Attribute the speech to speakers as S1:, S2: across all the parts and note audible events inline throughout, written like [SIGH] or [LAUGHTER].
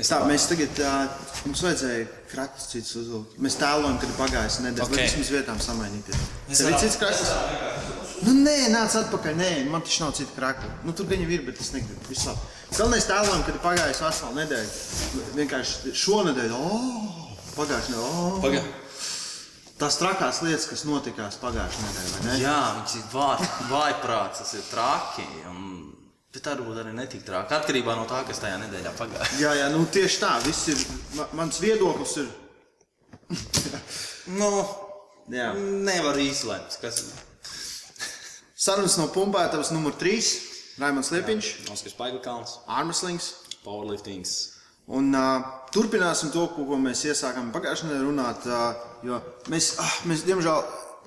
S1: Tā, mēs tagad, uh, mums vajadzēja kratus cits uzvilkt. Mēs tēlojam, kad ir pagājusi nedēļa, okay.
S2: Ok.
S1: bet vismaz vietām samainīties.
S2: Es
S1: Tev ir cits kratus? Nu, nē, nāc atpakaļ, nē, man taču nav cita kraka. Nu, tur jau ir, bet es negribu. Viss labi. Galvenais tēlojam, kad ir pagājusi vesela nedēļa. Vienkārši šonedēļ, oh, pagājušajā nedēļā, oh.
S2: Paga.
S1: Tās trakās lietas, kas notikās pagājušajā nedēļā, vai ne?
S2: Jā, viņš ir vāj- vājprāts, tas ir traki. Un... Bet varbūt arī netik traki. Atkarībā no tā, kas tajā nedēļā pagāja.
S1: Jā, jā, nu tieši tā. Viss ir, ma- mans viedoklis ir.
S2: Nu,
S1: Jā.
S2: nevar izlemt, kas ir.
S1: Sarunas no pumpētavas numur 3. Raimons Liepiņš,
S2: Oskars Paigalkalns,
S1: Armslings.
S2: powerliftings.
S1: Un uh, turpināsim to, ko, ko mēs iesākām pagājušajā nedēļā runāt. Uh, jo mēs, ah, mēs, diemžēl,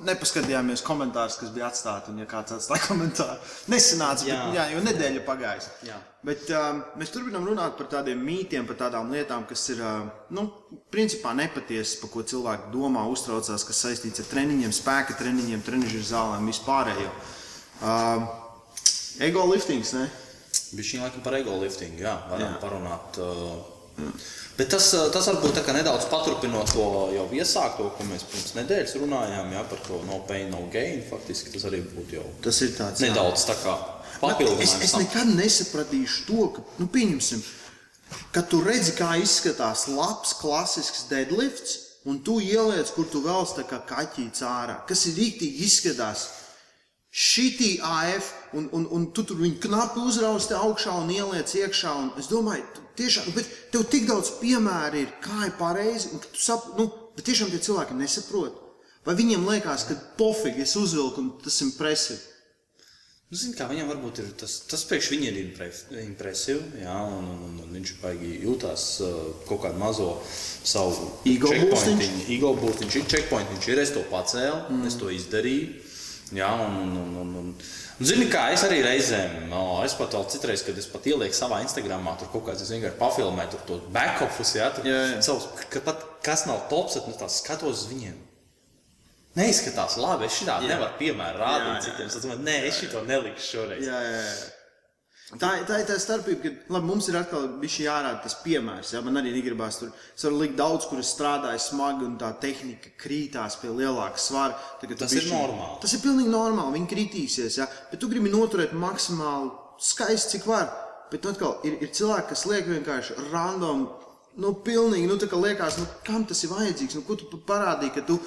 S1: nepaskatījāmies komentārus, kas bija atstāti. Un, ja kāds atstāja [LAUGHS] komentāru, nesanāca,
S2: Jā.
S1: bet, jā, jo nedēļa pagājusi.
S2: Jā.
S1: Bet uh, mēs turpinām runāt par tādiem mītiem, par tādām lietām, kas ir uh, nu, principā nepatiesas, par ko cilvēki domā, uztraucās, kas saistīts ar treniņiem, spēka treniņiem, trenižera zālēm, vispārējo. Uh, ego liftings, ne?
S2: Bija šī laikam par ego liftingu, jā, varam
S1: jā.
S2: parunāt. Uh, bet tas, uh, tas varbūt nedaudz paturpinot to jau iesākto, ko mēs pirms nedēļas runājām, jā, par to no pain, no gain. Faktiski tas arī būtu jau
S1: Tas ir tāds. jā.
S2: nedaudz tā kā
S1: Es,
S2: papildinājums.
S1: es
S2: tam.
S1: nekad nesapratīšu to, ka, nu, pieņemsim, ka tu redzi, kā izskatās labs, klasisks deadlifts, un tu ieliec, kur tu vēlaties tā kā kaķīts ārā. Kas ir rīktīgi izskatās? Šitī AF, un, un, un tu tur viņu knapi uzrausti augšā un ieliec iekšā. Un es domāju, tu tiešām, bet tev tik daudz piemēru ir, kā ir pareizi, un tu saproti, nu, bet tiešām tie cilvēki nesaprot. Vai viņiem liekas, ka pofīgi es uzvilku un tas ir impresīvi?
S2: Nu, zini, kā viņam varbūt ir tas, tas priekš viņa ir impre- impresīvi, jā, un, un, un, un viņš baigi jūtās uh, kaut kādu mazo savu
S1: Ego
S2: checkpointiņu.
S1: boostiņš?
S2: Ego boostiņš ir checkpointiņš, ir, es to pacēlu, mm. es to izdarīju, jā, un, un, un, un, un, zini, kā es arī reizēm, no, es pat vēl citreiz, kad es pat ielieku savā Instagramā, tur kaut kāds, es vienkārši pafilmēju tur tos back-offus, jā, tur
S1: Jā, jā.
S2: savus, ka pat kas nav tops, tad nu, tās skatos uz viņiem. Neizskatās labi, es šitā nevaru piemēru rādīt
S1: Jā, jā.
S2: citiem. Es domāju, nē, es šito nelikšu šoreiz.
S1: Jā, jā, jā. Tā, tā ir tā starpība, ka labi, mums ir atkal jārāda tas piemērs. Jā, man arī negribās tur. Likt daudz, kur es strādāju smagi, un tā tehnika krītās pie lielāka svara. Tagad
S2: Tas ir
S1: bišķi-
S2: normāli.
S1: Tas ir pilnīgi normāli. Viņi kritīsies, jā. bet tu gribi noturēt maksimāli skaisti, cik var. Bet atkal ir, ir cilvēki, kas liek vienkārši random. Nu, pilnīgi, nu, tā kā liekas, nu, kam tas ir vajadzīgs? Nu, ko tu pa- parādīji, ka tu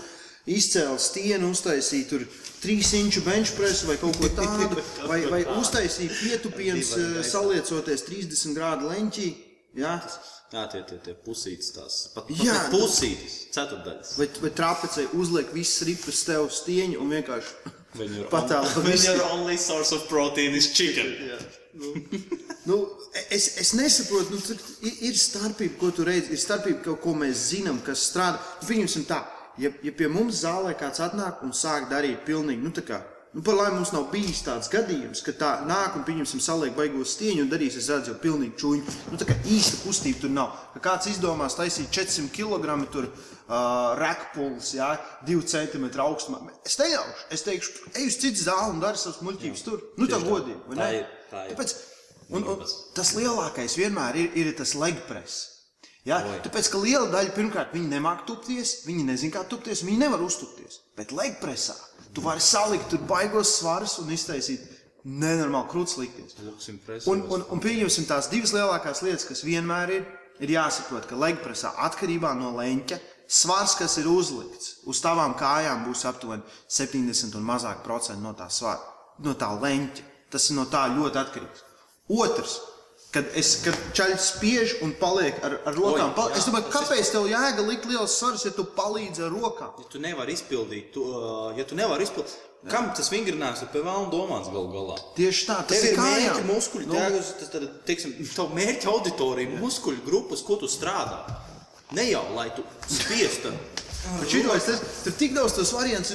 S1: izcēli stienu, uztaisīji tur trīs inču bench pressu vai kaut ko tādu, [LAUGHS] vai, vai uztaisīji pietupienus, eh, saliecoties 30 grādu leņķī. Jā,
S2: Jā, tie ir tie pusītis, tās pat, pat
S1: Jā,
S2: ne pusītis, ceturdaļas.
S1: vai, vai trapecei uzliek visas ripas tev stieņu un vienkārši [LAUGHS]
S2: When your,
S1: Patāli pa
S2: when your only source of protein is chicken. [LAUGHS]
S1: Nu, es, es nesaprotu, nu, ir, starpība, ko tu redzi. Ir starpība, ko mēs zinām, kas strādā. Nu, Pieņemsim tā, ja, ja pie mums zālē kāds atnāk un sāk darīt pilnīgi, nu, tā kā, nu, par laimi mums nav bijis tāds gadījums, ka tā nāk un, pieņemsim, saliek baigos stieņu un darīs, es redzu, jau pilnīgi čūņu. Nu, tā kā īsta kustība tur nav. Ka kāds izdomās taisīt 400 kg tur uh, rekpuls, jā, 2 cm augstumā. Es neļaušu, es teikšu, ej uz citu zāli un dari savas muļķības tur. Nu, tā
S2: tā.
S1: godīgi, vai
S2: Tā
S1: ne?
S2: ir, tā ir.
S1: Tāpēc, un, un, tas lielākais vienmēr ir, ir tas leg press. Ja?
S2: Oi.
S1: Tāpēc, ka liela daļa, pirmkārt, viņi nemāķi tupties, viņi nezina, kā tupties, viņi nevar uztupties. Bet leg presā tu vari salikt tur baigos svarus un iztaisīt nenormāli krūtis likties. Un, un, un pieņemsim tās divas lielākās lietas, kas vienmēr ir, ir jāsaprot, ka legpresā atkarībā no leņķa svars, kas ir uzlikts uz tavām kājām, būs aptuveni 70 un mazāk procentu no tā svara, no tā leņķa. Tas ir no tā ļoti atkarīgs. Otrs, kad es kad čaļš spiež un paliek ar, ar rokām,
S2: Oi, jā,
S1: es domāju, kāpēc tev jēga likt liels svars, ja tu palīdzi ar rokām?
S2: Ja tu nevari izpildīt, to, uh, ja tu nevari izpildīt, kam tas vingrinājums ir vēlna domāts gal galā?
S1: Tieši tā, tas
S2: Tev ir mērķi,
S1: kājām.
S2: muskuļi,
S1: Nu,
S2: nu, tas tad, teiksim, tavu mērķa auditorija, muskuļu grupas, ko tu strādā. Ne jau, lai tu spiestu.
S1: Tur tik daudz tos variants,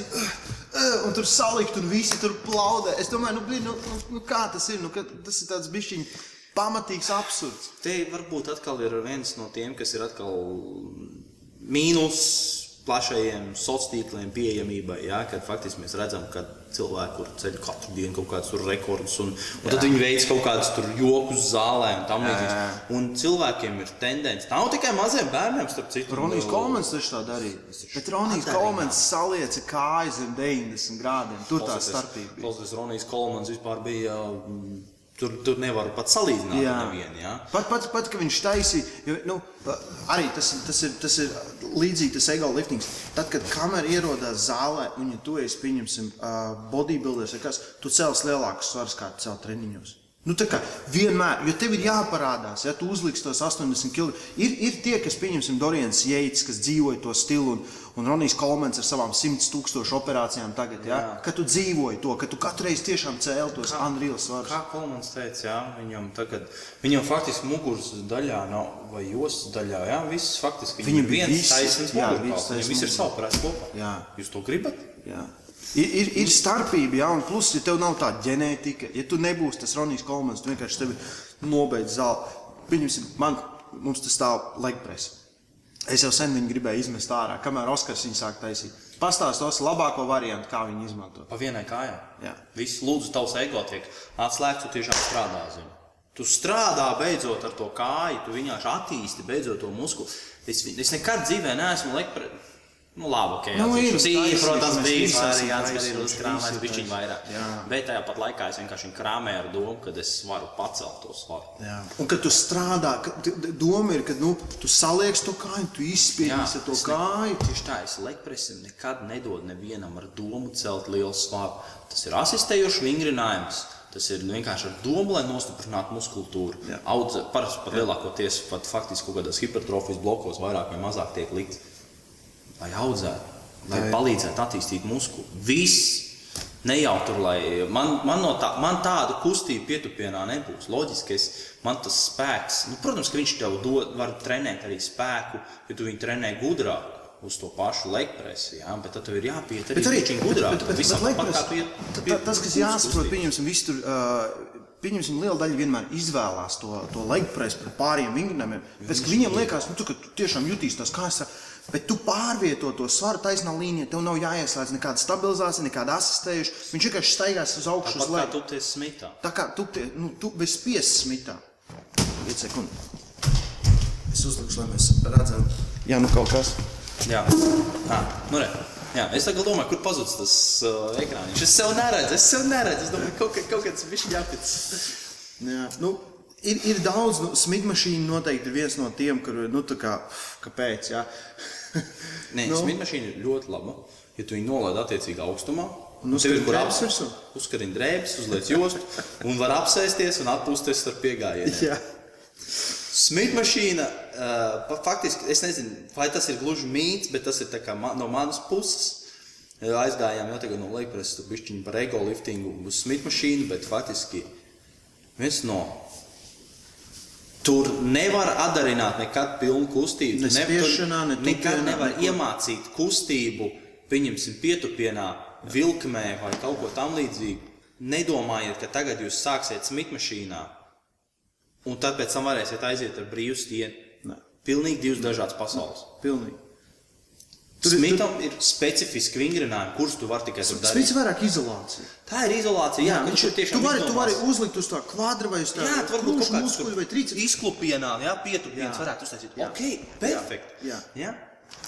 S1: un, tur salikt, un visi tur plaudē. Es domāju, nu, blin, nu, nu, nu kā tas ir? Nu, tas ir tāds bišķiņ pamatīgs absurds.
S2: Te varbūt atkal ir viens no tiem, kas ir atkal mīnus plašajiem sociāliem tīkliem pieejamībai, ja, kad faktiski mēs redzam, ka cilvēki tur ceļ katru dienu kaut kādus rekordus, un, un tad viņi veic kaut kādus jokus zālē un tam līdzīgi. Un cilvēkiem ir tendence, nav tikai maziem bērniem, starp citu.
S1: Ronijs Kalmans taču tā darīja. Bet Ronijs Kalmans salieca kājas zem 90 grādiem. Tur tā starpība.
S2: Klausies, Ronijs Kalmans vispār bija. mm, Tur, tur nevar pat salīdzināt
S1: Jā.
S2: nevienu. Ja?
S1: Pat, pat, pat, ka viņš taisīja, jo, nu, arī tas, tas, ir, tas ir līdzīgi tas ego liftings. Tad, kad kamera ierodas zālē, un ja tu esi, pieņemsim, bodybuilders kas, tu cels lielākus svarus kā tu cel treniņos. Nu, kā vienmēr, jo tev ir jāparādās, ja tu uzliksi tos 80 kg. Ir, ir tie, kas, pieņemsim, Dorians Jeits, kas dzīvoja to stilu, un, un Ronijs Kolmans ar savām 100 tūkstošu operācijām tagad, ja? Ka tu dzīvoji to, ka tu katru reizi tiešām cēli tos unreal svarus.
S2: Kā Kolmans teica, jā, viņam tagad, viņam faktiski muguras daļā nav, vai jostas daļā, jā, viss faktiski,
S1: Viņam
S2: viņam viens
S1: viss-
S2: taisnīgs mugurkauls,
S1: viss
S2: viņam viss ir saoperēts kopā.
S1: Jā.
S2: Jūs to gribat?
S1: Jā. Ir, ir, ir starpība, ja, un plus, ja tev nav tāda ģenētika, ja tu nebūsi tas Ronijs Kolmans, tu vienkārši tevi nobeidz zāli. Pieņemsim, man, mums tas stāv legpress. Es jau sen viņu gribēju izmest ārā, kamēr Oskars viņu sāk taisīt. Pastāstos labāko variantu, kā viņu izmantot.
S2: Pa vienai kājai.
S1: Jā.
S2: Viss lūdzu, tavs ego tiek atslēgts, tu tiešām strādā zini. Tu strādā beidzot ar to kāju, tu vienkārši attīsti beidzot to muskuli. Es, es nekad dzīvē neesmu lekpre... Nu, labi, ok.
S1: Nu, ir taisnība,
S2: protams, bija variants, kad ir
S1: taisnība,
S2: uzkrāmēts
S1: visi ir
S2: bišķiņ
S1: taisnība.
S2: vairāk.
S1: Jā.
S2: Bet tajā pat laikā es vienkārši krāmēju ar domu, ka es varu pacelt to svaru.
S1: Jā. Un kad tu strādā, ka, d- d- doma ir, ka nu, tu saliec to kāju, tu izspiedīsi ar to kāju.
S2: Tieši tā, es lekpresim nekad nedodu nevienam ar domu celt lielu svaru. Tas ir asistējošs vingrinājums. Tas ir nu, vienkārši ar domu, lai nostiprinātu muskultūru. Parasti pat lielākoties pat faktiski kaut kādos hipertrofijas blokos vairāk vai mazāk tiek likts, lai audzētu, lai palīdzētu attīstīt muskuli. Viss! Ne jau tur, lai man, man, no tā, man tāda kustība pietupienā nebūs. Loģiski, es, man tas spēks, nu, protams, ka viņš tev dod, var trenēt arī spēku, ja tu viņu trenē gudrāk uz to pašu lekpresi, jā, bet tad tev ir jāpiet arī,
S1: Bet arī
S2: gudrāk.
S1: bet- bet-
S2: Visam
S1: bet
S2: tāpat
S1: lekpress-
S2: kā tu iet pie-
S1: ta- Tas, kas jāsaprot, pieņemsim, visu tur. Uh, Pieņemsim, liela daļa vienmēr izvēlās to, to legpresu par pāriem vingrinājumiem. Pēc tam viņiem liekas, nu, tu, ka tu tiešām jutīsi tās kājas, bet tu pārvieto to svaru taisnā līnijā. Tev nav jāieslēdz nekāda stabilizācija, nekāda asistējuša. Viņš vienkārši staigās uz augšu, uz
S2: kā
S1: leju.
S2: tu ties smitā.
S1: Tā kā tu, tie, nu, tu bez spiesas smitā. Viens sekundi. Es uzlikšu, lai mēs redzam. Jā, nu kaut kas.
S2: Jā, tā, nu re. Jā, es tagad domāju, kur pazudis tas uh, ekrāniņš. Es sev neredzu, es sev neredzu. Es domāju, kaut, ka- kaut kāds viņš jātic.
S1: Jā, nu, ir, ir daudz, nu, smidmašīna noteikti ir viens no tiem, kur, nu, tā kā, kāpēc, jā. [LAUGHS]
S2: Nē,
S1: Nu.
S2: nu. smidmašīna ir ļoti laba. Ja tu viņu nolaid attiecīgā augstumā,
S1: Un
S2: tev ir kur
S1: drēbes virsū?
S2: Uzkarina drēbes, uzliec jostu un var apsēsties un atpūsties ar piegājieniem. [LAUGHS]
S1: jā.
S2: Smidmašīna, uh, faktiski, es nezinu, vai tas ir gluži mīts, bet tas ir tā kā ma no manas puses. Uh, Aizgājām jau tagad no Leipzigas, tur bišķiņi par ego liftingu uz smidmašīnu, bet faktiski viens no. Tur nevar atdarināt nekad pilnu kustību.
S1: Ne spiešanā, ne
S2: Nekad nevar
S1: neko.
S2: iemācīt kustību, pieņemsim, pietupienā, vilkmē vai kaut ko tamlīdzīgu. Nedomājiet, ka tagad jūs sāksiet smidmašīnā un tad pēc tam varēsiet aiziet ar brīvu stieni. Pilnīgi divas dažādas pasaules.
S1: Pilnīgi.
S2: Tur Smitam ir specifiski vingrinājumi, kurus tu vari tikai darīt.
S1: Smits vairāk izolācija.
S2: Tā ir izolācija. Jā,
S1: viņš
S2: viņš ir tiešām
S1: tu vari, tu vari
S2: izdomās.
S1: uzlikt uz tā kvadra vai uz tā
S2: Jā, tu varbūt kaut kāds
S1: muskuļu vai triceps.
S2: izklupienā, jā, pietupienas
S1: Jā.
S2: varētu uztaisīt.
S1: Jā.
S2: Ok, perfekti.
S1: Jā.
S2: Jā.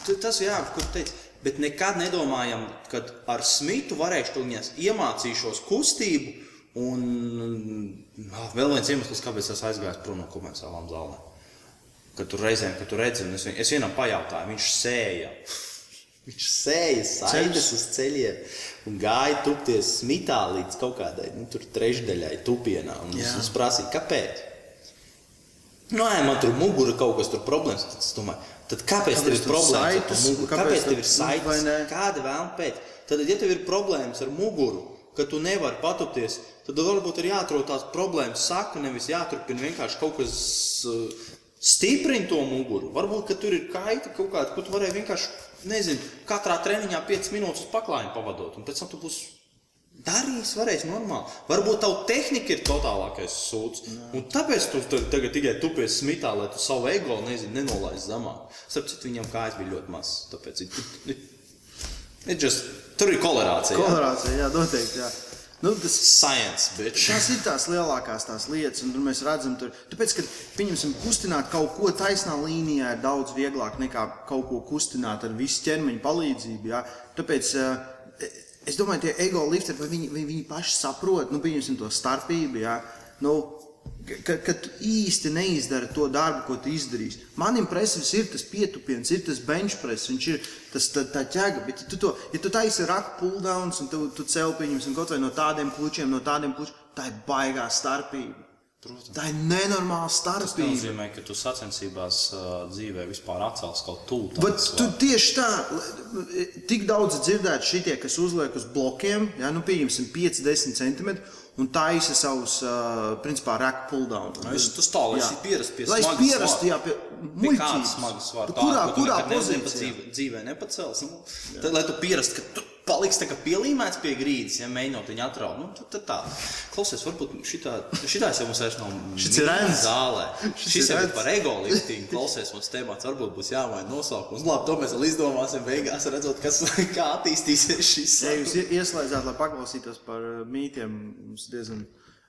S2: Tu- Tas jā, tu teici. Bet nekad nedomājam, ka ar smitu varēšu to viņas iemācīšos kustību. Un vēl viens iemesls, kāpēc es aizgāju prom no komerciālām zālēm. Kad tur reizēm, kad tur redzu, un es, es vienam pajautāju, viņš sēja. Viņš sēja saites uz ceļiem un gāja tupties smitā līdz kaut kādai nu, tur trešdaļai tupienā. Un Es, es prasīju, kāpēc? Nu, jā, man tur mugura kaut kas tur problēmas. Tad es domāju, tad kāpēc,
S1: Kāpēc
S2: tev ir problēmas ar
S1: saites?
S2: to muguru?
S1: Kāpēc
S2: Kāpēc tev ir saites?
S1: vai ne?
S2: Kāda vēlme pēc? Tad, ja tev ir problēmas ar muguru, ka tu nevari patupties, tad varbūt ir jāatrod tās problēmas saka, nevis jāturpina vienkārši kaut kas stiprina to muguru. Varbūt, ka tur ir kaita kaut kāda, ko tu varēji vienkārši, nezinu, katrā treniņā 5 minūtes uz paklājiņu pavadot, un pēc tam tu būsi Darīs, varēs normāli. Varbūt tā tehnika ir totālākais sūds. Un tāpēc tu tagad tikai tupies smitā, lai tu savu ego nezinu, nenolaiž zemāk. Starp citu, viņam kājas bija ļoti mazas. Tāpēc it, it, it just, tur ir kolerācija. jā.
S1: Kolorācija, jā, noteikti. Jā. Nu, tas,
S2: Science, bitch.
S1: Tās ir tās lielākās tās lietas, un tur mēs redzam, tur, tāpēc, ka, pieņemsim, kustināt kaut ko taisnā līnijā ir daudz vieglāk nekā kaut ko kustināt ar visu ķermeņa palīdzību. Jā. Tāpēc eh, es domāju, tie ego lifteri, vai viņi, vai viņi paši saprot, nu, pieņemsim to starpību. Jā. Nu, ka, ka tu īsti neizdari to darbu, ko tu izdarīsi. Man impresīvs ir tas pietupiens, ir tas bench press, viņš ir tas tā, tā ķēga. Bet, ja tu, to, ja tu taisi raku pulldowns un tu, tu cel pieņemsim kaut vai no tādiem klučiem, no tādiem klučiem, tā ir baigā starpība.
S2: Protams.
S1: Tā ir nenormāla
S2: Tas
S1: starpība.
S2: nozīmē, ka tu sacensībās uh, dzīvē vispār atcels kaut tūlīt.
S1: Bet tu tieši tā, tik daudz dzirdēt šitie, kas uzliek uz blokiem, ja, nu, pieņemsim 5-10 centimetrus un taisa savus, uh, principā, raku pulldowns.
S2: Nu, es- tu stāv, lai
S1: Jā.
S2: esi pierasts pie
S1: Lai es
S2: smaga
S1: pierastu,
S2: svara.
S1: jā, pie
S2: Pie
S1: muļķības.
S2: smaga svara?
S1: Kurā,
S2: Tāda, ko tu
S1: kurā
S2: nezini, pa
S1: pozīcijā?
S2: dzīvē nepacels. Nu, tad, lai tu pierastu, ka tu paliksi tā kā pielīmēts pie grīdas, ja mēģinot viņu atraut. Nu, tad, tad tā. Klausies, varbūt šitā, šitās jau mums vairs nav
S1: Šis ir rēns.
S2: zālē. [LAUGHS]
S1: Šis
S2: jau ir par ego liftingu. Klausies, mums tēmāts varbūt būs jāmaina nosaukums. Labi, to mēs vēl izdomāsim beigās, redzot, kas, [LAUGHS] kā attīstīsies šis.
S1: Ja jūs ie- ieslēdzāt, lai paklausītos par uh, mītiem, mums diezgan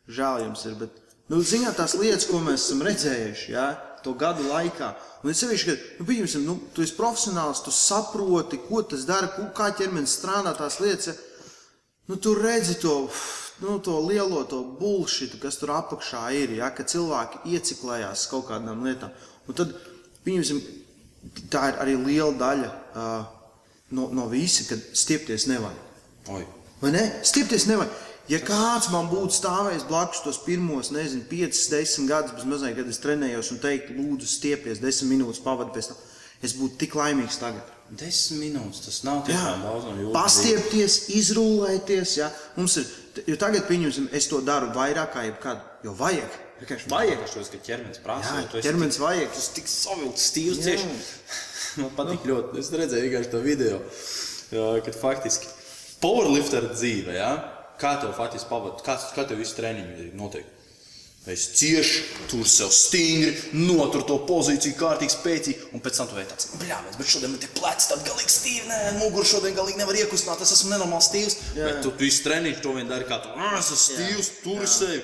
S1: žēl jums ir. Bet, nu, zināt, tās lietas, ko mēs esam redzējuši ja, to gadu laikā. Un es sevišķi, ka, nu, pieņemsim, nu, tu esi profesionāls, tu saproti, ko tas dara, kā ķermenis strādā tās lietas. Nu, tu redzi to, nu, to lielo to bullshit, kas tur apakšā ir, ja, ka cilvēki ieciklējās kaut kādām lietām. Un tad, pieņemsim, tā ir arī liela daļa uh, no, no visa, kad stiepties nevajag.
S2: Oi.
S1: Vai ne? Stiepties nevajag. Ja kāds man būtu stāvējis blakus tos pirmos, nezinu, 5, 10 gadus, bez mazliet, kad es trenējos un teiktu, lūdzu, stiepies, 10 minūtes pavadi pēc tam, es būtu tik laimīgs tagad.
S2: Desmit minūtes, tas nav
S1: Jā,
S2: tiešām daudz no jūsu.
S1: pastiepties, izrullēties. Ja? Mums ir, jo tagad, pieņemsim, es to daru vairāk kā jebkad, jo vajag. Vienkārši vajag.
S2: Vajag šo, ka ķermenis prasa.
S1: Jā, ķermenis vajag.
S2: Tas tik savilkts, stīvs
S1: Jā.
S2: tieši. [LAUGHS] Man patīk ļoti. Es redzēju vienkārši to video, jā, kad faktiski powerlifter dzīve, jā, kā tev faktiski pavadīt, kā, kā tev visu treniņu notiek. Es cieši tur sev stingri, notur to pozīciju, kārtīgi, spēcīgi, un pēc tam tu tāds, bļāvis, bet šodien man tie pleci tādi galīgi stīvi, nē, muguru šodien galīgi nevar iekustināt, es esmu nenormāli stīvs.
S1: Jā.
S2: Bet tu visu treniņu to vien dari, kā tu, "Ā, es esmu stīvs, turi sevi.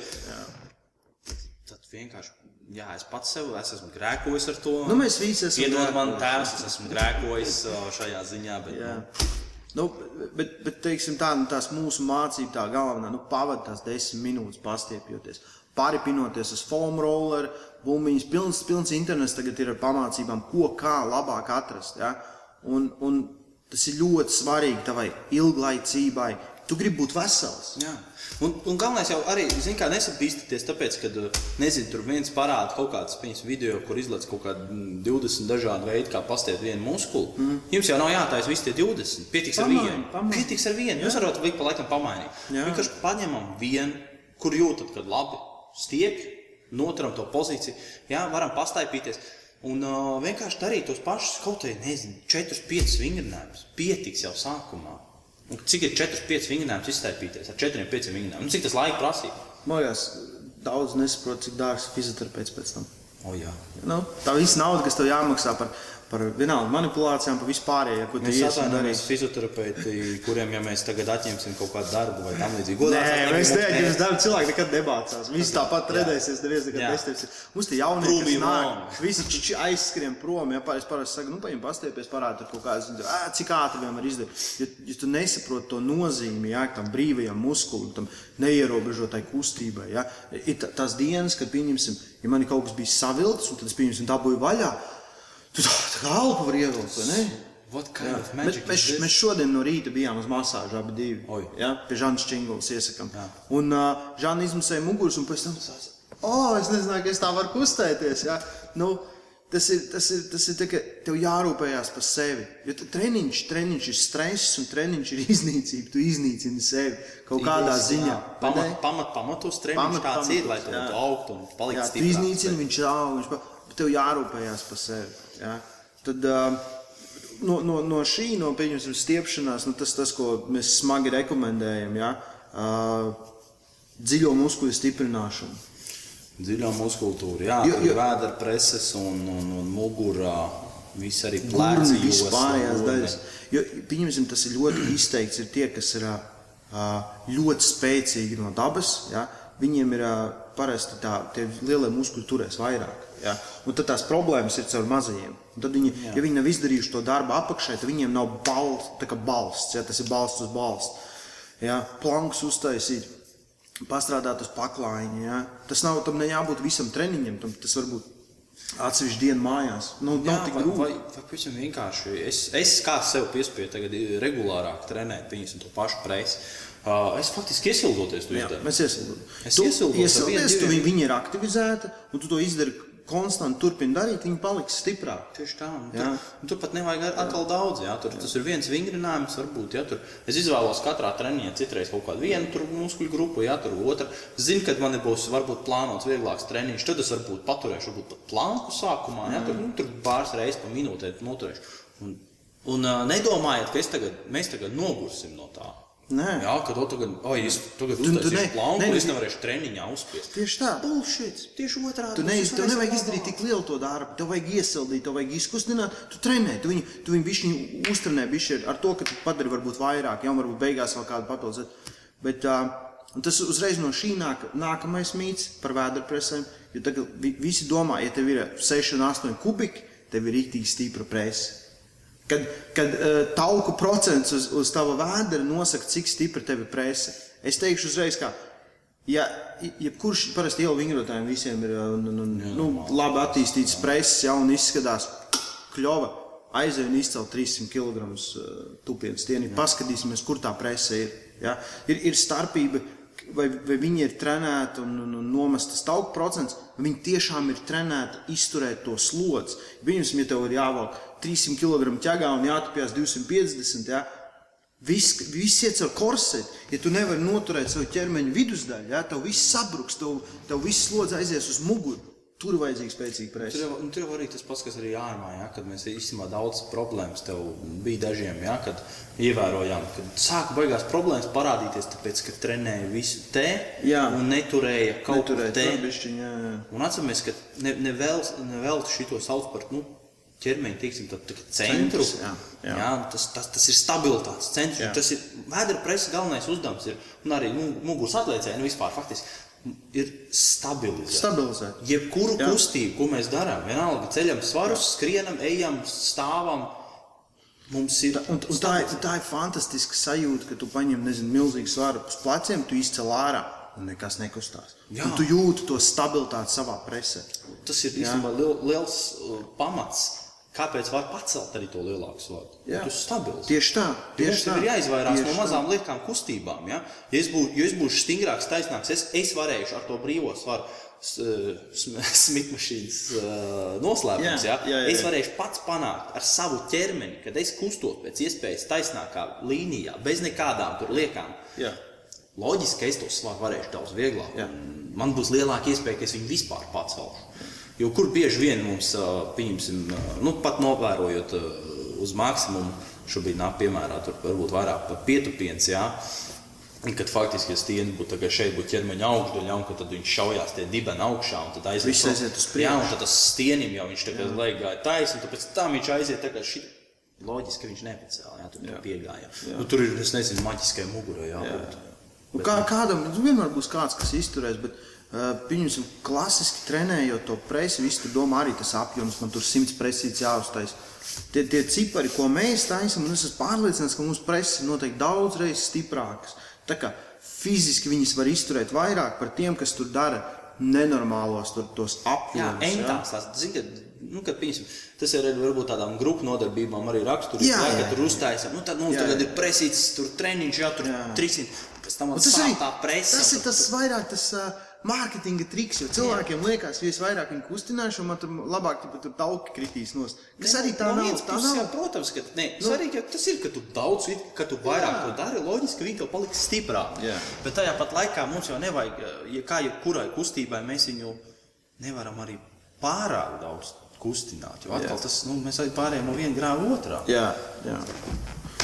S2: Tad vienkārši, jā, es pats sev es esmu grēkojis ar to.
S1: Nu, mēs visi esam
S2: Piedod man, tēvs, es esmu grēkojis šajā ziņā. Bet,
S1: Jā.
S2: nu,
S1: Nu, bet, bet teiksim, tā, nu, tās mūsu mācība, tā galvenā, nu, pavadīt tās desmit minūtes, pastiepjoties, pāripinoties uz foam roller, bumbiņas, pilns, pilns internets tagad ir ar pamācībām, ko kā labāk atrast. Ja? Un, un tas ir ļoti svarīgi tavai ilglaicībai. Tu gribi būt vesels.
S2: Jā. Un, un galvenais jau arī, zin, kā nesapīstīties, tāpēc, ka, nezinu, tur viens parāda kaut kāds piņas video, kur izlaiž kaut kādi mm, 20 dažādi veidi, kā pastiet vienu muskuli. Mm. Jums jau nav jātaisa visi tie 20. Pietiks ar
S1: Pamaini,
S2: vienu.
S1: pamaini.
S2: Pietiks ar vienu. Jūs varat ik pa laikam pamainīt. Vienkārši paņemam vienu, kur jūtat, kad labi stiepj, noturam to pozīciju, jā, varam pastaipīties. Un uh, vienkārši darīt tos pašus kaut kādā, nezinu, 4-5 vingrinājumus. Pietiks jau sākumā. Un cik ir 4-5 vingrinājumus iztaipīties ar 4-5 vingrinājumiem? Nu, cik tas laika prasīja?
S1: Liekas, daudz nesaprot, cik dārgs fizioterapeits pēc tam.
S2: O, jā.
S1: Nu, tā visa nauda, kas tev jāmaksā par, par vienalga manipulācijām, par vispārējo, ko
S2: Mēs atvainojamies fizioterapeiti, kuriem, ja mēs tagad atņemsim kaut kādu darbu vai tam līdzīgi,
S1: Nē, mēs
S2: negribam,
S1: ka darba cilvēki nekad nebācās. Visi tāpat
S2: Jā.
S1: redzēsies, neviens nekad
S2: Jā.
S1: nesteiksies. Mums tie jaunie,
S2: me
S1: nāk, visi čiči aizskrien prom. Ja pārējais parasti saka, nu, paņem pastiepies, parādi tur kaut kādas, cik ātri viņam var izdarīt. Ja, ja tu nesaproti to nozīmi, ja, tam brīvajam muskulim, tam neierobežotai kustībai, ja, ir tā- tās dienas, kad, pieņemsim, ja man kaut kas bijis savilkts, un tad es, pieņemsim, dabūju vaļā, tu tā, tā kā alpa var ievilkt, vai ne?
S2: What kind of
S1: Bet mēs, mēs šodien no rīta bijām uz masāžu abi divi.
S2: Oi.
S1: Ja, pie Žanas Čingulas iesakām. Un uh, Žana izmasēja muguras, un pēc tam tas oh, es nezināju, ka es tā varu kustēties. Ja? Nu, tas ir, tas ir, tas ir tā, ka tev jārūpējās par sevi. Jo treniņš, treniņš ir stress un treniņš ir iznīcība. Tu iznīcini sevi kaut kādā
S2: Idejas,
S1: ziņā.
S2: Pamat, pamat, pamatos treniņš
S1: Pamat-
S2: tāds
S1: pamatos,
S2: ir, lai tu augtu un paliktu
S1: Jā, tu
S2: stiprāks.
S1: iznīcini, viņš aug, viņš pa... bet tev jārūpējās par sevi. Ja? Tad uh, no, no, no šī, no pieņemsim, stiepšanās, nu, tas, tas, ko mēs smagi rekomendējam, ja? uh, dziļo muskuļu stiprināšanu.
S2: Dziļā muskultūra, jā,
S1: Jo-
S2: jo, vēdera preses un, un, un mugurā. Viss arī plēci,
S1: vispārējās daļas. Jo, pieņemsim, tas ir ļoti izteikts. Ir tie, kas ir ā, ļoti spēcīgi no dabas. Ja? Viņiem ir ā, parasti tā, tie lielie muskuļi turēs vairāk. Ja? Un tad tās problēmas ir caur mazajiem. Un tad viņi, ja viņi nav izdarījuši to darbu apakšē, tad viņiem nav balsts, balsts. Ja? Tas ir balsts uz balsts. Ja? Planks uztaisīt, pastrādāt uz paklājiņa. Ja? Tas nav tam jābūt visam treniņam, tam tas var būt atsevišķi dienu mājās. Nu,
S2: Jā,
S1: nav tik grūti.
S2: vai, vai pavisam vienkārši. Es, es kā sev piespiedu tagad regulārāk trenēt, viņas to pašu presi. Uh, es faktiski iesildoties to
S1: Jā,
S2: izdarīju.
S1: mēs iesildamies.
S2: Es
S1: Tu
S2: iesildos
S1: iesildies, tu
S2: diviem.
S1: viņ- viņa ir aktivizēta, un tu to izdari konstanti, turpini darīt, viņa paliks stiprāka.
S2: Tieši tā. un
S1: Jā.
S2: Tur, un tur pat nevajag atkal daudz. Jā. Tur, tas ir viens vingrinājums, varbūt. Jā, tur. Es izvēlos katrā treniņā citreiz kaut kādu vienu tur muskuļu grupu, jā, tur otru. Zinu, kad man būs varbūt plānots vieglāks treniņš, tad es varbūt paturēšu varbūt pat planku sākumā. Jā, tur, nu, tur pāris reizes pa minūtē noturēšu. Un, un uh, nedomājiet, ka tagad, mēs tagad nogursim no tā.
S1: Nē.
S2: Jā, ka to tagad, oi, es tagad
S1: Tu- tu ne-
S2: planku,
S1: ne-
S2: un es nevarēšu treniņā uzspiest.
S1: Tieši tā.
S2: Bullshit, tieši otrādi.
S1: Tu neiz, tev nevajag izdarīt tik lielu to darbu, tev vajag iesildīt, tev vajag izkustināt, tu trenē, tu viņu, tu viņu bišķiņu uztrenē bišķi ar to, ka tu padari varbūt vairāk, jau varbūt beigās vēl kādu papildus. Bet uh, tas uzreiz no šī nāk nākamais mīts par vēderpresēm, jo tagad vi, visi domā, ja tev ir 6 un 8 kubiki, tev ir rīktīgi stipra presa. Kad, kad uh, tauku procents uz, uz tava vēdera nosaka, cik stipra tev ir presa. Es teikšu uzreiz, ka, ja jebkurš parasti ielu vingrotājiem visiem ir uh, un, un, un, nu, labi attīstīts preses, ja un izskatās kļova, aizej un izcel 300 kg tupienas stieni. Paskatīsimies, kur tā presa ir. Ja? Ir, ir starpība, vai, vai viņi ir trenēti un, un, un nomestas tauku procents, vai viņi tiešām ir trenēti izturēt to slodzi. Viņus, ja tev ir jāvelk 300 kg ķegā un jātupjas 250 ja? Viss, viss iet caur korseti. Ja tu nevari noturēt savu ķermeņa vidusdaļu, ja, tev viss sabruks, tev, tev viss slodzi aizies uz muguru. Tur ir vajadzīga spēcīga
S2: Tur
S1: presa.
S2: jau, un tur jau arī tas pats, kas arī ārmā, ja, kad mēs īstenībā daudz problēmas tev bija dažiem, ja, kad ievērojām, ka sāka beigās problēmas parādīties, tāpēc, ka trenēja visu te
S1: Jā.
S2: un neturēja kaut ko
S1: jā.
S2: Un atceramies, ka ne, ne vēl, ne vēl šito sauc par, nu, ķermeņa, teiksim, tā, tā, centru.
S1: Centrs, jā, jā.
S2: Jā, tas, tas, tas ir stabilitātes centrs.
S1: Jā.
S2: Tas ir vēdera preses galvenais uzdevums. Ir, un arī nu, muguras atliecēji, nu vispār faktiski ir stabilizēt.
S1: Stabilizēt.
S2: Jebkuru
S1: Jā.
S2: kustību, ko mēs darām, vienalga ceļam svarus, skrienam, ejam, stāvam. Mums ir
S1: Un, un tā, ir, tā ir fantastiska sajūta, ka tu paņem nezinu, milzīgu svaru uz pleciem, tu izcēl ārā un nekas nekustās.
S2: Jā.
S1: Tu jūti to stabilitāti savā presē.
S2: Tas ir īstenībā liel, liels uh, pamats, kāpēc var pacelt arī to lielāku svaru.
S1: Jā.
S2: Tas ir stabils.
S1: Tieši tā,
S2: Tieši
S1: tā.
S2: tā. ir jāizvairās
S1: Tieši
S2: no
S1: tā.
S2: mazām liekām kustībām. Ja, ja, es, būšu, ja es būšu stingrāks, taisnāks, es, es varēšu ar to brīvo svaru. [LAUGHS] Smitmašīnas uh, noslēpums.
S1: Jā,
S2: Ja?
S1: jā, jā,
S2: Es
S1: jā.
S2: varēšu pats panākt ar savu ķermeni, kad es kustos pēc iespējas taisnākā līnijā, bez nekādām tur liekām.
S1: Jā.
S2: Loģiski, ka es to svaru varēšu daudz vieglāk.
S1: Jā.
S2: Man būs lielāka iespēja, ka es viņu vispār pacelšu. Jo kur bieži vien mums, pieņemsim, nu, pat novērojot uz maksimumu, šobrīd nāk piemērā, tur varbūt vairāk par pietupiens, jā, kad faktiski, ja stieni būtu šeit, būtu ķermeņa augšdaļa, un tad viņš šaujās tie dibeni augšā, un tad aiziet.
S1: Viss aiziet uz
S2: Jā,
S1: priekšu.
S2: un tad tas stienim jau viņš tagad leigāja taisni, un tāpēc tam viņš aiziet tagad šit. Loģiski, ka viņš nepacēla, jā, tur jā. piegāja. Nu, tur ir, es nezinu, maģiskai mugurai jābūt.
S1: Un Kā, kādam nu, vienmēr būs kāds, kas izturēs, bet pieņemsim, klasiski trenējot to presi, visi tur domā arī tas apjoms, man tur simts presīts jāuztais. Tie, tie cipari, ko mēs taisām, un es esmu pārliecināts, ka mūsu preses ir noteikti daudz reizes stiprākas. Tā kā fiziski viņas var izturēt vairāk par tiem, kas tur dara nenormālos tur, tos
S2: Jā,
S1: apjomus.
S2: entās tās, zini, kad, nu, kad piemēram, tas ir varbūt tādām grupu nodarbībām arī raksturīgs,
S1: Jā,
S2: jā,
S1: jā,
S2: kad tur uztaisam, nu, tad mums
S1: Jā,
S2: tagad
S1: jā.
S2: ir presīts, tur treniņš, jā, tur
S1: Jā.
S2: 300, pēc tam man
S1: tas, arī,
S2: tā presa.
S1: tas ir tas vairāk tas uh, mārketinga triks, jo cilvēkiem liekas, ja es vairāk viņu kustināšu, man tur labāk tipa, tur tauki kritīs nost. Kas arī tā
S2: no
S1: nav. Tā nav.
S2: protams, ka ne, nu, svarīgi, ka tas ir, ka tu daudz, ka tu vairāk
S1: Jā.
S2: to dari, loģiski, ka viņi tev paliks stiprāk.
S1: Jā.
S2: Bet tajā pat laikā mums jau nevajag, ja kā jebkurai kustībai, mēs viņu nevaram arī pārāk daudz kustināt, jo atkal
S1: Jā.
S2: tas, nu, mēs arī pārējām no viena grāva otrā.
S1: Jā, jā.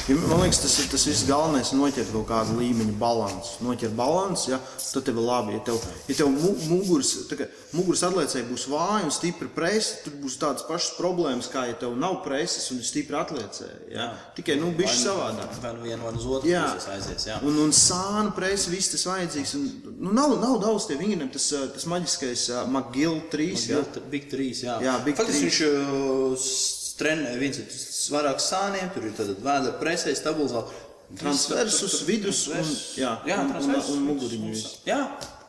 S1: Ja, man liekas, tas ir tas viss galvenais, ir noķert kaut kādu līmeņa balansu. Noķert balansu, ja, tad tev ir labi. Ja tev, ja tev mu- muguras, kā muguras atliecēji būs vāja un stipra presa, tad būs tādas pašas problēmas, kā ja tev nav preses un ir stipra atliecēji. Ja. Tikai nu, bišķi savādāk.
S2: Vai nu viena vai uz otru
S1: Jā.
S2: aizies. Jā.
S1: Un, un sāna presa, viss tas vajadzīgs. Un, nu, nav, nav daudz tie vingriem, tas, tas maģiskais uh, McGill 3. Ja.
S2: Jā, Big 3. Jā,
S1: Jā, Big
S2: Faktiski
S1: Three.
S2: viņš uh, trenē viens ir vairāk sāniem, tur ir tāda vēdera presē, stabilizācija.
S1: Transversus, vidus un- jā,
S2: jā,
S1: un- un- un muguriņu.
S2: Jā,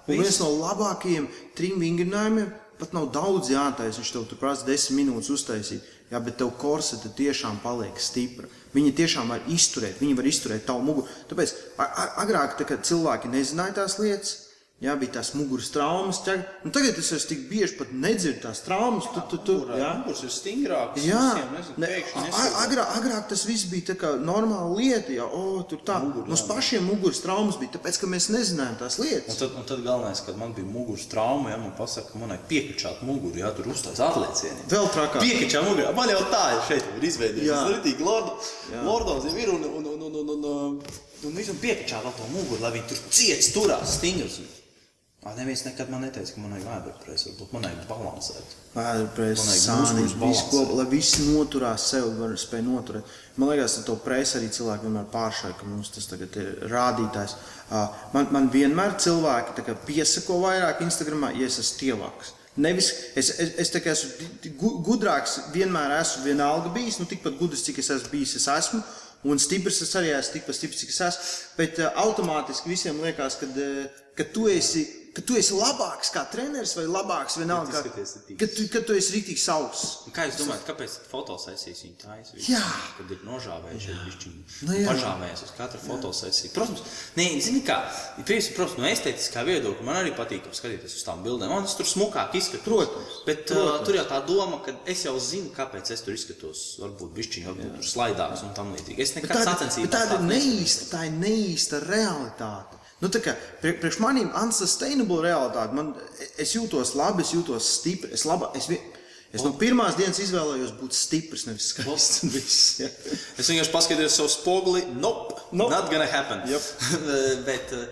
S1: Un viens no labākajiem trim vingrinājumiem, pat nav daudz jātaisa. Viņš tev tur prasa desmit minūtes uztaisīt. Jā, bet tev korsete tiešām paliek stipra. Viņa tiešām var izturēt, viņa var izturēt tavu muguru. Tāpēc agrāk, tā, kad cilvēki nezināja tās lietas, jā, bija tās muguras traumas. Ķeg, nu, tagad es vairs tik bieži pat nedzirdu tās traumas. Tu, tu, tu, jā.
S2: Kurš ir stingrāks?
S1: Jā,
S2: nezinu,
S1: ne,
S2: pēkšņi
S1: a-
S2: nesadzird.
S1: agrāk, tas viss bija tā kā normāla lieta. Jā, o, tur tā. Mums pašiem muguras traumas bija, tāpēc, ka mēs nezinājām tās
S2: Un
S1: lietas.
S2: tad, un tad galvenais, kad man bija muguras trauma, ja man pasaka, ka man vajag piekačāt muguru, ja tur uzstājas atliecieni.
S1: Vēl trakāk.
S2: Piekačā mugurā. Man jau tā ir šeit ir izveidojies.
S1: Jā.
S2: Rītīgi lordo. Lordons jau ir un, un, un, un, un, un, un visam piekačā vēl to muguru, lai viņi tur ciets, turās, stingrs. Ā, Neviens nekad man neteica, ka man vajag vēderpresi, varbūt man vajag balansēt.
S1: Vēderpresa,
S2: Man vajag
S1: sāni,
S2: muskuļus
S1: visu
S2: balansēt.
S1: kopā, lai visi noturās sev, var spēj noturēt. Man liekas, ka to presu arī cilvēki vienmēr pāršai, ka mums tas tagad ir rādītājs. Man, man vienmēr cilvēki kā piesako vairāk Instagramā, ja es esmu tievāks. Nevis, es, es, es tā kā esmu gudrāks, vienmēr esmu vienalga bijis, nu tikpat gudrs, cik es esmu bijis, es esmu. Un stiprs es arī esmu tikpat stiprs, cik es esmu. Bet uh, automātiski visiem liekas, ka, uh, ka, tu esi, ka tu esi labāks kā treneris vai labāks vienalga.
S2: Ka
S1: Kā, ka, tu, ka tu esi rītīgi sauss.
S2: Un Kā jūs domājat, kāpēc fotosesijas taisa? visi?
S1: Jā.
S2: Kad ir nožāvējuši, ir bišķiņi
S1: Nu jā.
S2: pažāvējies uz katru fotosesiju. Protams, ne, zini kā, pirms, protams, no estētiskā viedokļa man arī patīk skatīties uz tām bildēm. Man tas tur smukāk izskatās.
S1: Protams,
S2: Bet protams. Uh, tur jau tā doma, ka es jau zinu, kāpēc es tur izskatos. Varbūt bišķiņi, varbūt tur slaidāks un tam līdzīgi. Es nekad
S1: bet tāda ir
S2: tā
S1: neīsta, tā ir neīsta realitāte. Nu, kā prie- priekš maniem unsustainable realitāte, man, es jūtos labi, es jūtos stipri. Es, laba, es, es no pirmās dienas izvēlējos būt stiprs, nevis skaists. viss, jā.
S2: Es vienkārši paskatījos savu spoguli. Nope,
S1: Nope.
S2: not gonna happen.
S1: Yep. [LAUGHS]
S2: Bet uh,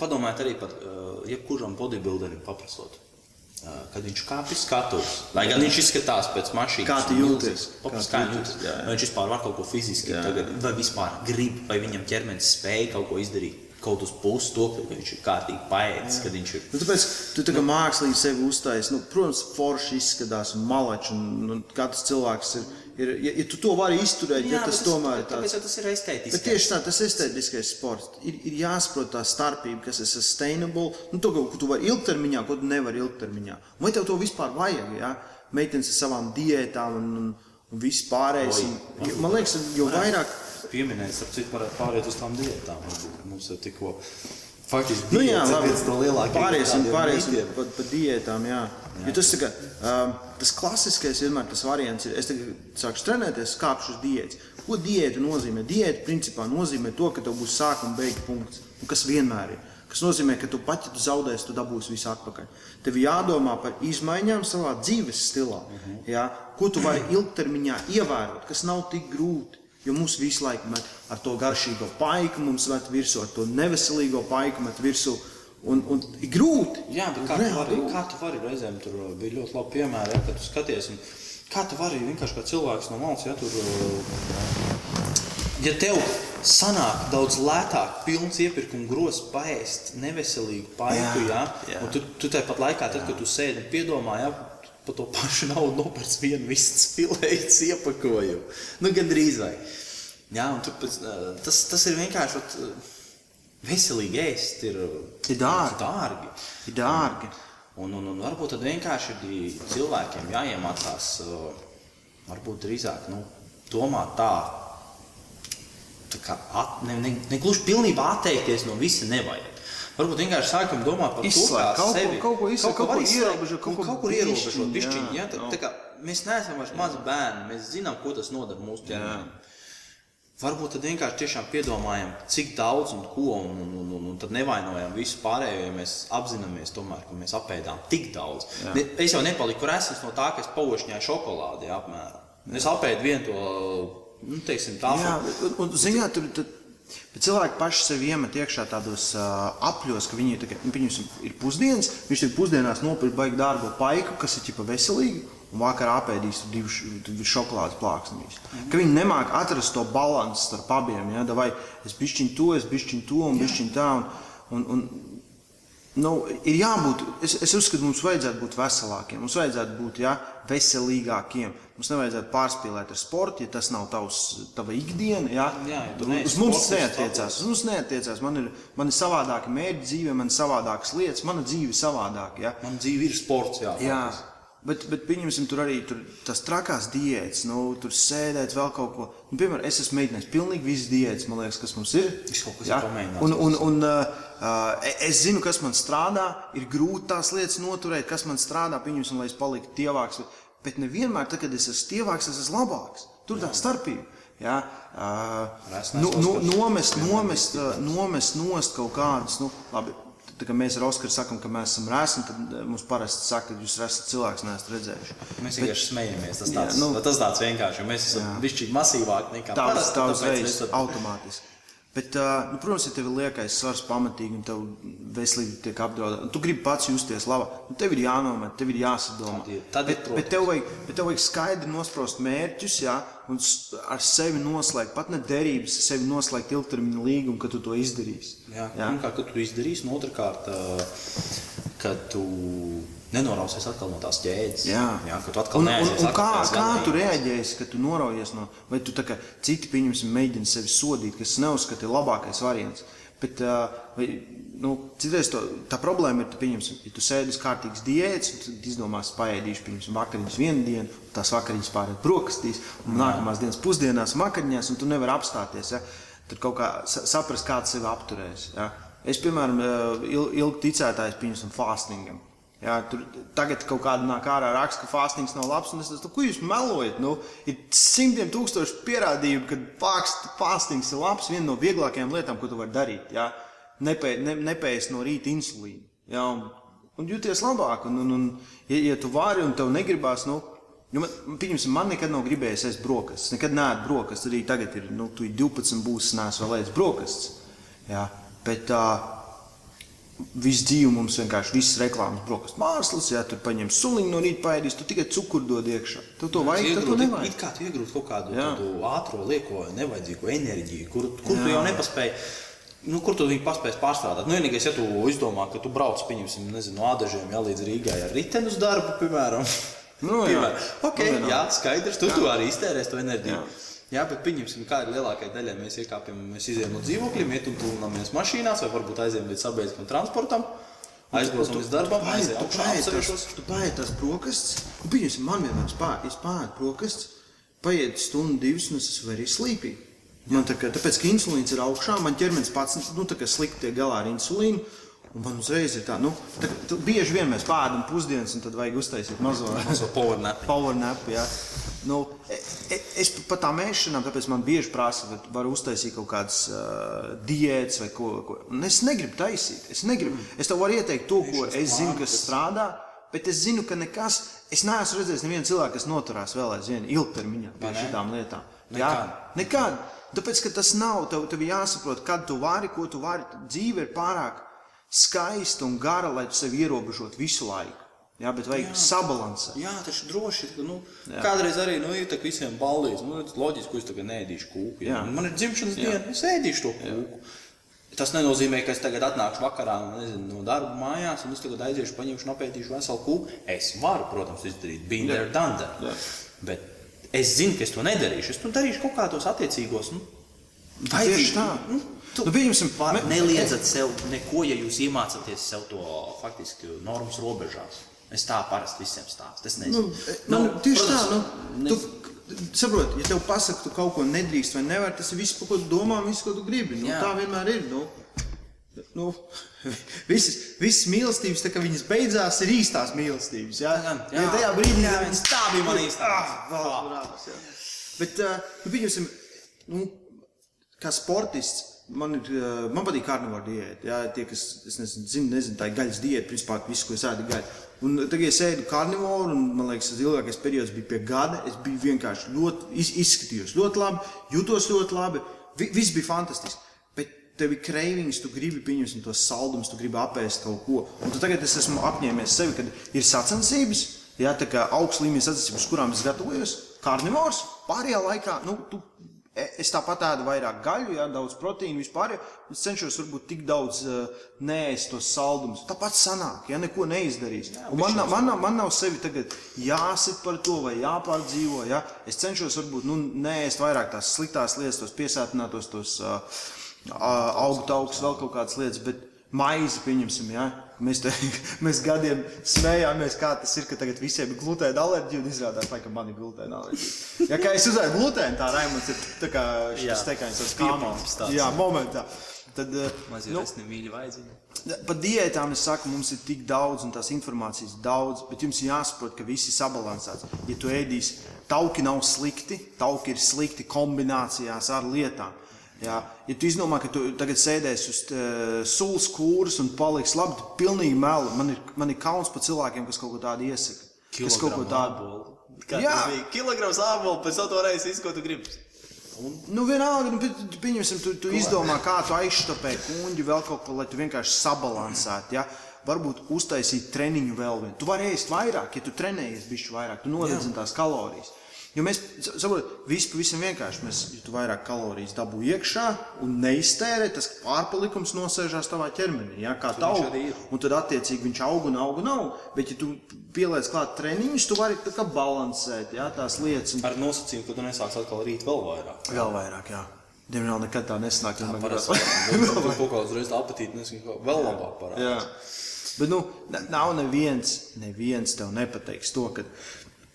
S2: padomājiet arī par uh, jebkuram bodybuilderim paprasot. Kad viņš kāpj uz skatuves, lai gan viņš izskatās pēc mašīnas,
S1: Kā tu
S2: un
S1: jūties?
S2: milzīgs,
S1: Kā
S2: kā jūtas. Vai viņš vispār var kaut ko fiziski, tagad, vai vispār grib, vai viņam ķermenis spēj kaut ko izdarīt. Kaut uz pusi to, ka viņš ir kārtīgi paēdis, kad viņš ir.
S1: Nu, tāpēc tu tā kā mākslīgi sevi uztaisīji. Nu, protams, forši izskatās un malači. Un, un katrs cilvēks ir. ir ja, ja tu to vari izturēt, ja tas
S2: bet
S1: tomēr ir
S2: tāpēc
S1: tāds.
S2: tas ir estētiski.
S1: Bet tieši tā, tas ir estētiskais sports. Ir, ir jāsaprot tā starpība, kas ir sustainable. Nu, to, ko tu vari ilgtermiņā, ko tu nevari ilgtermiņā. Vai tev to vispār vajag? Ja? Meitenes ar savām diētām un, un, un viss pārējais. Man liekas, jo vairāk.
S2: Pieminējis, ap cik varētu pāriet uz tām diētām. varbūt. Mums ir tikko faktiski
S1: Nu, jā, labi.
S2: no lielākajiem
S1: Pāriesim, pāriesim pa, pa diētām. Jā. Jā. Jo tas, kā, um, tas klasiskais vienmēr tas variants ir, es tagad sāku trenēties, kāpšu uz diētas. Ko diēta nozīmē? Diēta principā nozīmē to, ka tev būs sākuma beigu punkts, un kas vienmēr ir. Tas nozīmē, ka tu pat, ja tu zaudēsi, tu dabūsi visu atpakaļ. Tev jādomā par izmaiņām savā dzīves stilā. Jā? Ko tu vari ilgtermiņā ievērot, kas nav tik grūti. Jo mums visu laiku met ar to garšīgo paiku, mums met virsū ar to neveselīgo paiku, met virsū. Un, un ir grūti.
S2: Jā, bet kā tu,
S1: Reāli
S2: vari,
S1: grūti.
S2: kā tu vari reizēm tur uh, bija ļoti labi piemēri, ja, kad tu skaties. Un, kā tu vari vienkārši kā cilvēks no malas, ja tur. uh, Ja tev sanāk daudz lētāk, pilns iepirkuma grozs, paēst neveselīgu paiku,
S1: Jā,
S2: ja,
S1: jā.
S2: un tu, tu tāpat laikā, tad, kad tu sēdi un piedomā, ja, par to pašu naudu nopērts vienu vistas filējas iepakojumu. Nu, gandrīz vai. Jā, un tu, tas, tas ir vienkārši ot, veselīgi ēst, ir,
S1: Ir dārgi.
S2: dārgi.
S1: Ir dārgi.
S2: Un, un, un varbūt tad vienkārši ir cilvēkiem jāiemācās, varbūt drīzāk nu, domāt tā, tā kā at, ne, ne, ne gluži pilnībā atteikties no visa nevajag. Varbūt vienkārši sākam domāt par
S1: Izslēgt,
S2: to, kā
S1: kaut ko-
S2: sevi,
S1: kaut ko izslēgt, kaut ko
S2: izslēgt,
S1: ierobežot, kaut ko
S2: kaut kur ierobežot
S1: bišķiņ. jā,
S2: Ja? Tā,
S1: jā.
S2: tā kā mēs neesam vairs mazi bērni, mēs zinām, ko tas nodara mūsu ķermenim. Varbūt tad vienkārši tiešām piedomājam, cik daudz un ko, un, un, un, un, un tad nevainojam visu pārējo, ja mēs apzināmies, tomēr, ka mēs apēdām tik daudz. Ne, es jau nepaliku resns no tā, ka es paušņāju šokolādi apmēram. Es apēdu vienu to nu, teiksim, tā.
S1: Jā, un, un ziņā, tur, tur, Bet cilvēki paši sev iemet iekšā tādos uh, apļos, ka viņi tā, nu, ir pusdienas. Viņš ir pusdienās nopirkt baigi dārgo paiku, kas ir ķipa veselīgi. Un vakarā apēdīs divus div šokolādes plāksnīs. Mm. Ka viņi nemāķi atrast to līdzsvaru starp abiem. Ja? Vai es bišķiņu to, es bišķiņu to un bišķiņu tā. Un, un, un, Nu, ir jābūt, es, es uzskatu, mums vajadzētu būt veselākiem, mums vajadzētu būt ja, veselīgākiem. Mums nevajadzētu pārspīlēt ar sportu, ja tas nav tavs, tava ikdiena. Ja.
S2: Jā, ja
S1: uz mums neatiecās. Uz mums neatiecās. Man ir, man ir savādāki mērķi dzīvē, man ir savādākas lietas, mana dzīve ir savādāka. Ja.
S2: Man dzīve ir sports. Jā,
S1: jā. Bet, bet pieņemsim, tur arī tur, tas trakās diētas, nu, tur sēdēt vēl kaut ko. Nu, piemēram, es esmu mēģinājis pilnīgi visas diētas, man liekas, kas mums ir.
S2: Es kaut kas ja? pamēģināju.
S1: Un, un, un uh, es zinu, kas man strādā, ir grūti tās lietas noturēt, kas man strādā, pieņemsim, lai es paliktu tievāks. Bet nevienmēr, tad, kad es esmu tievāks, es esmu labāks. Tur tā starpība. Ja? Uh, nu, nu, nomest, nomest, nomest nost kaut kādas, nu, labi, Tā kā mēs ar Oskaru sakām, ka mēs esam rēsni, tad eh, mums parasti saka, ka jūs esat cilvēks, neesat redzējuši.
S2: Mēs vienkārši smejamies. Tas tāds, jā, nu, tas tāds vienkārši, jo mēs esam bišķīgi masīvāki nekā
S1: parasti. Tā uzreiz automātiski. Bet, nu, protams, ja tev ir liekais svars pamatīgi un tev veselība tiek apdraudēta, tu gribi pats justies labi, nu, tev ir jānomet, tev ir jāsadomā.
S2: Tad, tad
S1: bet, bet, tev vajag, bet tev vajag skaidri nosprost mērķus, jā, un ar sevi noslēgt, pat ne derības, sevi noslēgt ilgtermiņa līgumu, ka tu to izdarīsi.
S2: Jā, jā? kā tu to izdarīsi, un otrkārt, kad tu nenorausies atkal no tās ķēdes.
S1: Jā,
S2: jā ka tu atkal
S1: un, un, un kā, kā tu reaģēsi, kad tu noraujies no, vai tu tā kā citi pieņemsim, mēģina sevi sodīt, kas neuzskata ir labākais variants. Bet, vai, nu, citreiz to, tā problēma ir, pieņemsim, ja tu sēdi uz kārtīgas diētas, tad izdomās paēdīšu, pieņemsim, vakariņas vienu dienu, tās vakariņas pārēt brokastīs, un Jā. nākamās dienas pusdienās vakariņās, un tu nevari apstāties. Ja? Tur kaut kā saprast, kā tas sevi apturēs. Ja? Es, piemēram, ilgi ticētājs, pieņemsim, fastingam. Jā, tur tagad kaut kāda nāk ārā raksta, ka fāstings nav labs. Es domāju, ko jūs melojat? Nu, ir simtiem tūkstoši pierādījumu, ka fāstings ir labs. Viena no vieglākajām lietām, ko tu vari darīt. Jā, Nepē, ne, nepējas no rīta insulīnu. Jā, un, un jūties labāk. Un, un, un, ja, ja tu vari un tev negribās, nu, Jo man, pieņemsim, man nekad nav gribējies ēst brokastis. Nekad nē, brokastis. Arī tagad ir nu, 12, būs nēs vēl ēst brokastis. Jā, bet uh, visu dzīvi mums vienkārši viss reklāmas brokastu mākslas, ja tur paņem suliņu no rīta paēdīs, tu tikai cukuru dod iekšā. Tu to vajag,
S2: tu to nevajag. It kā tu iegūt kaut kādu tādu ātro, lieko, nevajadzīgo enerģiju, kur, kur Jā. tu jau nepaspēji. Nu, kur tu viņu paspēsi pārstrādāt? Nu, vienīgais, ja tu izdomā, ka tu brauc, pieņemsim, nezinu, no ādažiem, ja līdz Rīgai ar riteni uz darbu, piemēram.
S1: Nu, jā,
S2: okay, nu, jā, skaidrs, tu, jā. tu arī iztērēsi to enerģiju. Jā. Jā, bet pieņemsim, kā ir lielākajai daļai. Mēs iekāpjam, mēs izējām no dzīvokļiem, iet un tūlināmies mašīnās, vai varbūt aizējām līdz sabiedriskam transportam. Aizbraucam līdz darbam, aizējām
S1: augšā, apsevišķos. Tu paēdi tās brokastis, un pieņemsim, man vienmēr spār, es pārēdu brokastis, paiet stundu, divas, un es esmu arī slīpīgi. Man tā kā, tāpēc, ka insulīns ir augšā, man ķermenis pats, nu, slikti tiek galā ar insulīnu, Un man uzreiz ir tā, nu, tā, tā bieži vien mēs pēdām pusdienas, un tad vajag uztaisīt mazo,
S2: mazo power nap. [LAUGHS]
S1: Power nap jā. nu, e, e, es pat tā mēšanām, tāpēc man bieži prasa, vai var uztaisīt kaut kādas uh, diētas vai ko, ko. Un es negribu taisīt. Es, negribu. Mm. es tev varu ieteikt to, ko es zinu, kas strādā, bet es zinu, ka nekas, es neesmu redzējis nevienu cilvēku, kas noturās vēl aizvien ilgtermiņā pie šitām lietām. Jā, nekad. Tāpēc, ka tas nav, tev, tev jāsaprot, kad tu vari, ko tu vari. Dzīve ir pārāk skaista un gara, lai sevi ierobežotu visu laiku. Jā, bet vajag jā, sabalansēt.
S2: Jā, ir droši. Nu, jā. kādreiz arī nu, ir visiem ballīs. Nu, loģiski, ka es tagad nēdīšu kūku. Jā. Jā. Man ir dzimšanas jā. diena, es ēdīšu to kūku. Jā. Tas nenozīmē, ka es tagad atnākšu vakarā nezinu, no darba mājās, un es tagad aiziešu, paņemšu, nopētīšu veselu kūku. Es varu, protams, izdarīt, been there, done that. Bet es zinu, ka es to nedarīšu. Es to darīšu kaut kādos attiecīgos. Nu,
S1: tieši tā? Nu, Tu nu, pieņemsim,
S2: me... Neliedzat sev neko, ja jūs iemācāties sev to faktiski normas robežās. Es tā parasti visiem stāstu. Es nezinu. Nu,
S1: nu, nu, tieši protams, tā. Nu, ne... tu, saproti, ja tev pasaka, tu kaut ko nedrīkst vai nevar, tas ir viss, par ko tu domā, viss, ko tu gribi. Nu, tā vienmēr ir. Nu. Nu, visas, visas mīlestības, tā, viņas beidzās, ir īstās mīlestības. Jā, jā, jā. ja tajā brīdī
S2: jā, viens tā bija man īstā.
S1: Ah, Bet, uh, nu, pieņemsim, nu, kā sportists, man, ir, eh, man patīk karnivāra diēta. Jā, tie, kas es nezinu, zinu, nezinu, tā ir gaļas diēta, principā viss, ko es ēdu, ir gaļa. Un tagad es ēdu karnivāru, un man liekas, tas ilgākais periods bija pie gada. Es biju vienkārši ļoti, iz, izskatījos ļoti labi, jutos ļoti labi. Vi, viss bija fantastiski. Bet tev ir cravings, tu gribi pieņemt tos saldumus, tu gribi apēst kaut ko. Un tagad es esmu apņēmies sevi, kad ir sacensības, jā, tā kā augsts līmenis sacensības, kurām es gatavojos, karnivārs. Pārējā laikā, nu, tu es tāpat ēdu vairāk gaļu, ja, daudz proteīnu vispār. Es cenšos varbūt tik daudz uh, neēst tos saldumus. Tāpat sanāk, ja neko neizdarīs. Jā, man, nav, man, nav, man nav sevi tagad jāsit par to vai jāpārdzīvo. Ja. Es cenšos varbūt nu, neēst vairāk tās sliktās lietas, tos piesātinātos, tos uh, augu taukus, vēl kaut kādas lietas. Bet maizi pieņemsim, ja. Mēs, te, [LAUGHS] mēs gadiem smējāmies, kā tas ir, ka tagad visiem ir glutēna alerģija, un izrādās, ka man ir glutēna alerģija. Ja kā es uzzināju glutēnu, tā Raimons ir tā kā šis teikājums ar kāmām. Jā, momentā. Tad,
S2: Mazie nu, nemīļi vajadzīgi.
S1: Par diētām es saku, mums ir tik daudz, un tās informācijas daudz, bet jums jāsaprot, ka viss ir sabalansēts. Ja tu ēdīsi, tauki nav slikti, tauki ir slikti kombinācijās ar lietām. Jā. Ja tu izdomā, ka tu tagad sēdēsi uz uh, sulas kūras un paliks labi, tad pilnīgi meli. Man ir, man ir kauns par cilvēkiem, kas kaut ko tādu iesaka.
S2: Kas kaut ko tādu. Jā, kilograms ābolu, pēc tam to reizi izko tu gribi.
S1: Un, nu, vienalga, nu, pieņemsim, tu, tu izdomā, kā tu aizštapē kuģi, vēl kaut ko, lai tu vienkārši sabalansētu. Ja? Varbūt uztaisīt treniņu vēl vienu. Tu vari ēst vairāk, ja tu trenējies bišķi vairāk, tu nodedzini tās kalorijas. Jo mēs saprotam, viss pavisam vienkārši. Mēs, ja tu vairāk kalorijas dabū iekšā un neiztērē, tas pārpalikums nosēžās tavā ķermenī. Ja, kā tā ir. Un tad attiecīgi viņš aug un aug un aug. Bet, ja tu pieliec klāt treniņus, tu vari tā kā balansēt ja, tās lietas. Un...
S2: Ar nosacījumu, ka tu nesāc atkal rīt vēl vairāk.
S1: Vēl vairāk, jā. Diemžēl nekad tā nesanāk.
S2: Tā parasti ir. [LAUGHS] Tur kaut kā uzreiz apetīti nesaka, vēl labāk parādās.
S1: Bet nu, nav neviens, neviens tev nepateiks to, ka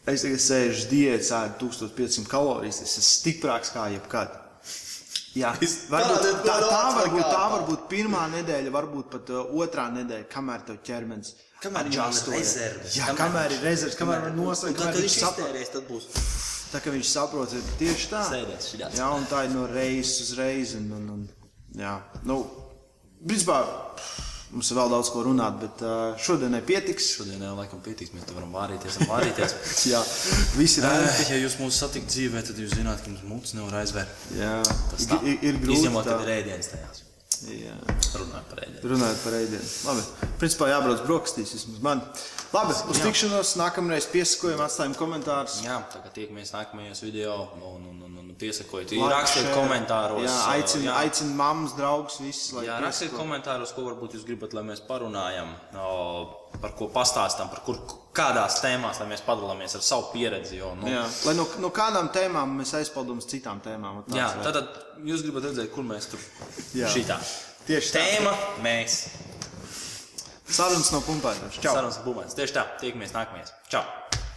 S1: Es tagad sēžu diētā, ēdu 1500 kalorijas, tas ir stiprāks kā jebkad. Jā, varbūt, tā, tā, tā, var būt, tā var būt pirmā nedēļa, varbūt pat uh, otrā nedēļa, kamēr tev ķermenis
S2: kamēr ir rezerves.
S1: Jā, kamēr, kamēr ir rezerves, kamēr var noslēgt.
S2: Tad, kad viņš iztērēs, tad būs.
S1: Tā kā viņš saprot, ir tieši tā.
S2: Sēdēs,
S1: jā, un tā ir no reizes uz reizi. Un, un, jā, nu, principā. Mums ir vēl daudz ko runāt, bet šodienai pietiks.
S2: Šodienai laikam pietiks. Mēs varam vārīties un vārīties. [LAUGHS]
S1: Jā, visi ir
S2: ērti. Ja jūs mūs satikat dzīvē, tad jūs zināt, ka mums mutes nevar aizvērt.
S1: Jā, tas tā. ir, ir grūti.
S2: Izņemot, kad ir ēdienas tajās.
S1: Jā.
S2: Runājot par ēdienu.
S1: Runājot par ēdienu. Labi. Principā jābrauc brokastīs vismaz man. Labi, uz Jā. tikšanos. Nākamreiz piesakojam, atstājam komentārus.
S2: Jā, tagad tiekamies nākamajos video. Un, un, un, un piesakojiet, rakstiet komentāros.
S1: Jā, aicinu, jā. aicinu mammas, draugus, visus.
S2: Jā, rakstiet komentāros, ko varbūt jūs gribat, lai mēs parunājam, o, par ko pastāstām, par kur, kādās tēmās, mēs padalāmies ar savu pieredzi. Jo,
S1: nu, jā, lai no, no kādām tēmām mēs aizpildām uz citām tēmām.
S2: Jā, tad jūs gribat redzēt, kur mēs tur šitā.
S1: Tieši
S2: Tēma tā. mēs.
S1: Sarunas no pumpētas.
S2: Sarunas no pumpētas. Tieši tā. Tiekamies nākamajās. Čau!